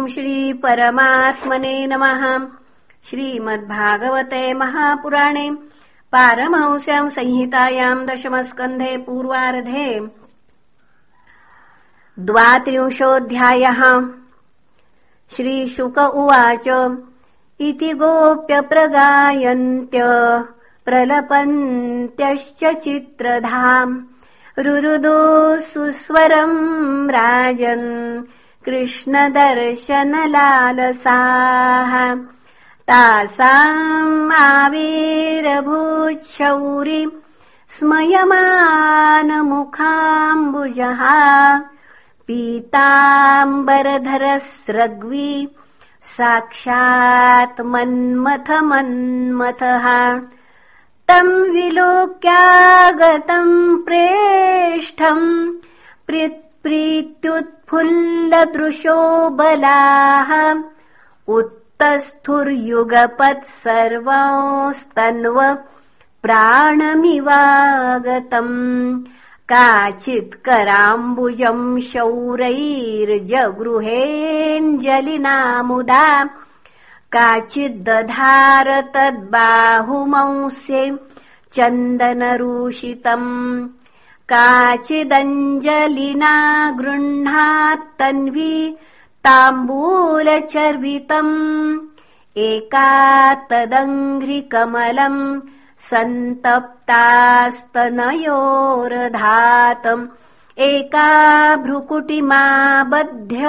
ओम् श्रीपरमात्मने नमः। श्रीमद्भागवते महापुराणे पारमहंस्याम् संहितायाम् दशमस्कन्धे पूर्वार्धे द्वात्रिंशोऽध्यायः। श्रीशुक उवाच इति गोप्य प्रगायन्त्य प्रलपन्त्यश्च चित्रधाम्। रुरुदो सुस्वरम् राजन् कृष्णदर्शनलालसाः। तासाम् आविरभूच्छौरि स्मयमानमुखाम्बुजः। पीताम्बरधरस्रग्वी साक्षात् मन्मथ मन्मथः। तम् विलोक्यागतम् प्रेष्ठम् प्रीत्युत्फुल्लदृशो बलाः। उत्तस्थुर्युगपत् सर्वांस्तन्व प्राणमिवागतम् काचित्कराम्बुजम् शौरैर्जगृहेऽञ्जलिनामुदा। काचिद्दधार तद्बाहुमंस्ये चन्दनरूषितम् काचिदञ्जलिना गृह्णात्तन्वी ताम्बूलचर्वितम् एका तदङ्घ्रिकमलम् सन्तप्तास्तनयोरधातम् एका भ्रुकुटिमाबध्य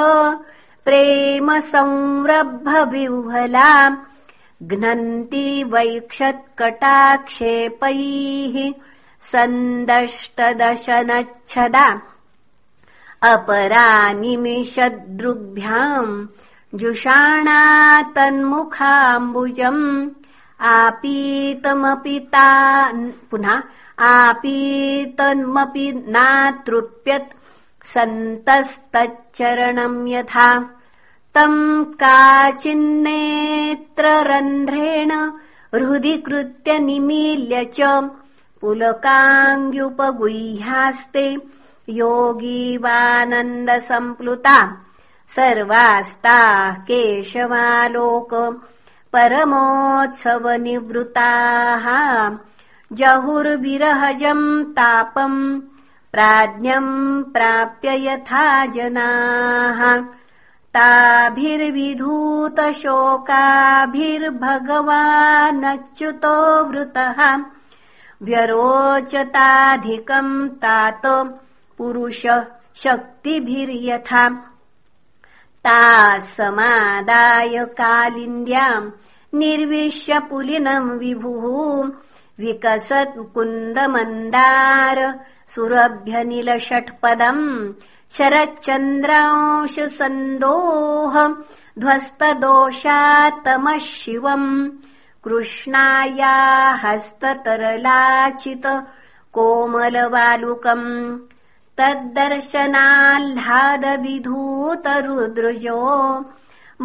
प्रेम संरभ्यविह्वला घ्नन्ति वैक्षत्कटाक्षेपैः सन्दष्टदशनच्छदा अपरानिमिषदृग्भ्याम् जुषाणा तन्मुखाम्बुजम् पुनः आपीतमपि नातृप्यत् सन्तस्तच्चरणम् यथा। तम् काचिन्नेत्ररन्ध्रेण हृदि कृत्य निमील्य च पुलकाङ्ग्युपगुह्यास्ते योगीवानन्दसम्प्लुता सर्वास्ताः केशवालोक परमोत्सवनिवृताः जहुर्विरहजम् तापम् प्राज्ञम् प्राप्य यथा जनाः। ताभिर्विधूतशोकाभिर्भगवानच्युतो वृतः व्यरोचताधिकम् तात पुरुष शक्तिभिर्यथा। ताः समादाय कालिन्द्याम् निर्विश्य पुलिनम् विभुः विकसत् कुन्दमन्दार सुरभ्यनिलषट्पदम् शरच्चन्द्रांश सन्दोह ध्वस्तदोषात्तमः शिवम् कृष्णाया हस्ततरलाचित कोमलवालुकम् तद्दर्शनाह्लादविधूतरुद्रजो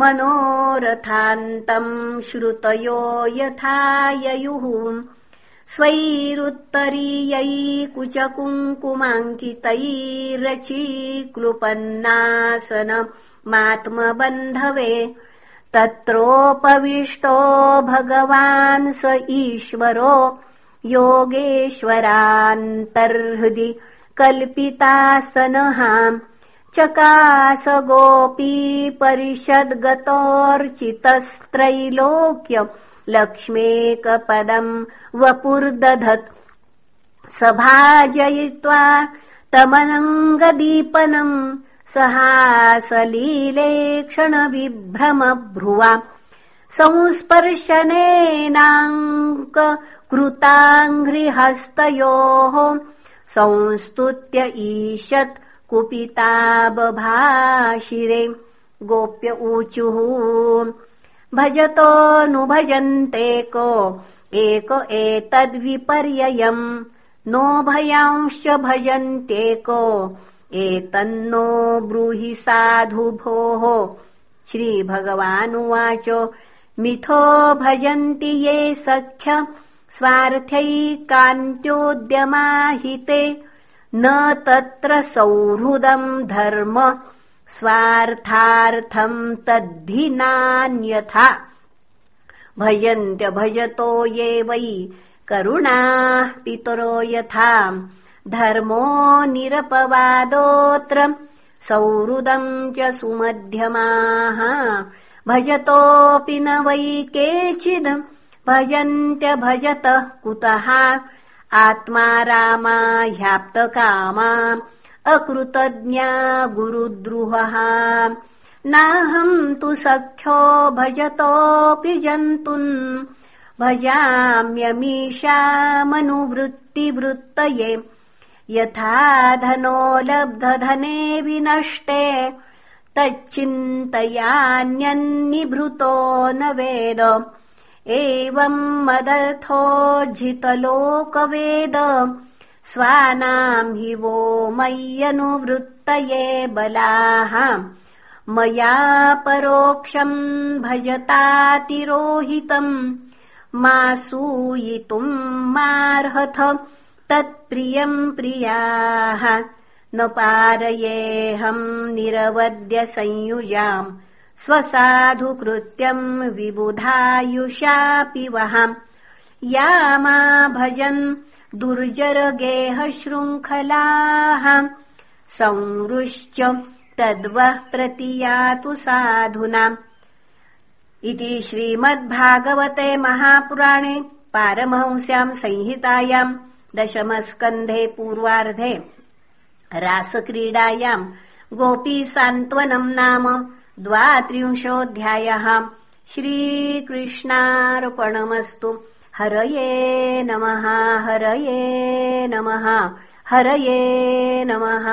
मनोरथान्तम् श्रुतयो यथा ययुः स्वैरुत्तरीयै कुचकुङ्कुमाङ्कितैरचीक्लृपन्नासन मात्मबन्धवे तत्रोपविष्टो भगवान् स ईश्वरो योगेश्वरान्तर्हृदि कल्पितासनः चकास गोपी परिषद्गतोर्चितस्त्रैलोक्य लक्ष्मेकपदम् वपुर्दधत् सभाजयित्वा तमनङ्गदीपनम् सहासलीलेक्षणविभ्रमभ्रुवा संस्पर्शनेनाङ्ककृताङ्घ्रिहस्तयोः। संस्तुत्य ईशत् कुपिताबभाषिरे। गोप्य ऊचुः। भजतोऽनुभजन्ते को। एक एतद्विपर्ययम् नो भयांश्च भजन्त्येको एतन्नो ब्रूहि साधु भोः श्रीभगवानुवाच मिथो भजन्ति ये सख्य स्वार्थैकान्त्योद्यमाहिते न तत्र सौहृदम् धर्म स्वार्थार्थम् तद्धि नान्यथा। भजन्त्य भजतो ये वै करुणाः पितरो यथा धर्मो निरपवादोऽत्र सौहृदम् च सुमध्यमाः। भजतोऽपि न वै केचिद्। भजन्त्य भजतः कुतः। आत्मा रामा ह्याप्तकामा अकृतज्ञा गुरुद्रुहः। नाहम् तु सख्यो भजतोऽपि जन्तुन्। भजाम्यमीषामनुवृत्तिवृत्तये यथा धनो लब्धधने विनष्टे तच्चिन्तयान्यन्निभृतो न वेद। एवम् मदर्थोज्झितलोकवेद स्वानाम् हि वो मय्यनुवृत्तये बलाः। मया परोक्षम् भजतातिरोहितम् मा सूयितुम् मार्हथ तत्प्रियम् प्रियाः। न पारयेऽहम् निरवद्य संयुजाम्। स्वसाधुकृत्यम् विबुधायुषापि वहाम्। या मा भजन् दुर्जरगेहशृङ्खलाः संरुश्च तद्वः प्रतियातु साधुनाम् इति श्रीमद्भागवते महापुराणे पारमहंस्याम् संहितायाम् दशमस्कन्धे पूर्वार्धे। रासक्रीडायाम् गोपीसान्त्वनम् नाम द्वात्रिंशोऽध्यायः। श्रीकृष्णार्पणमस्तु। हरये नमः हरये नमः हरये नमः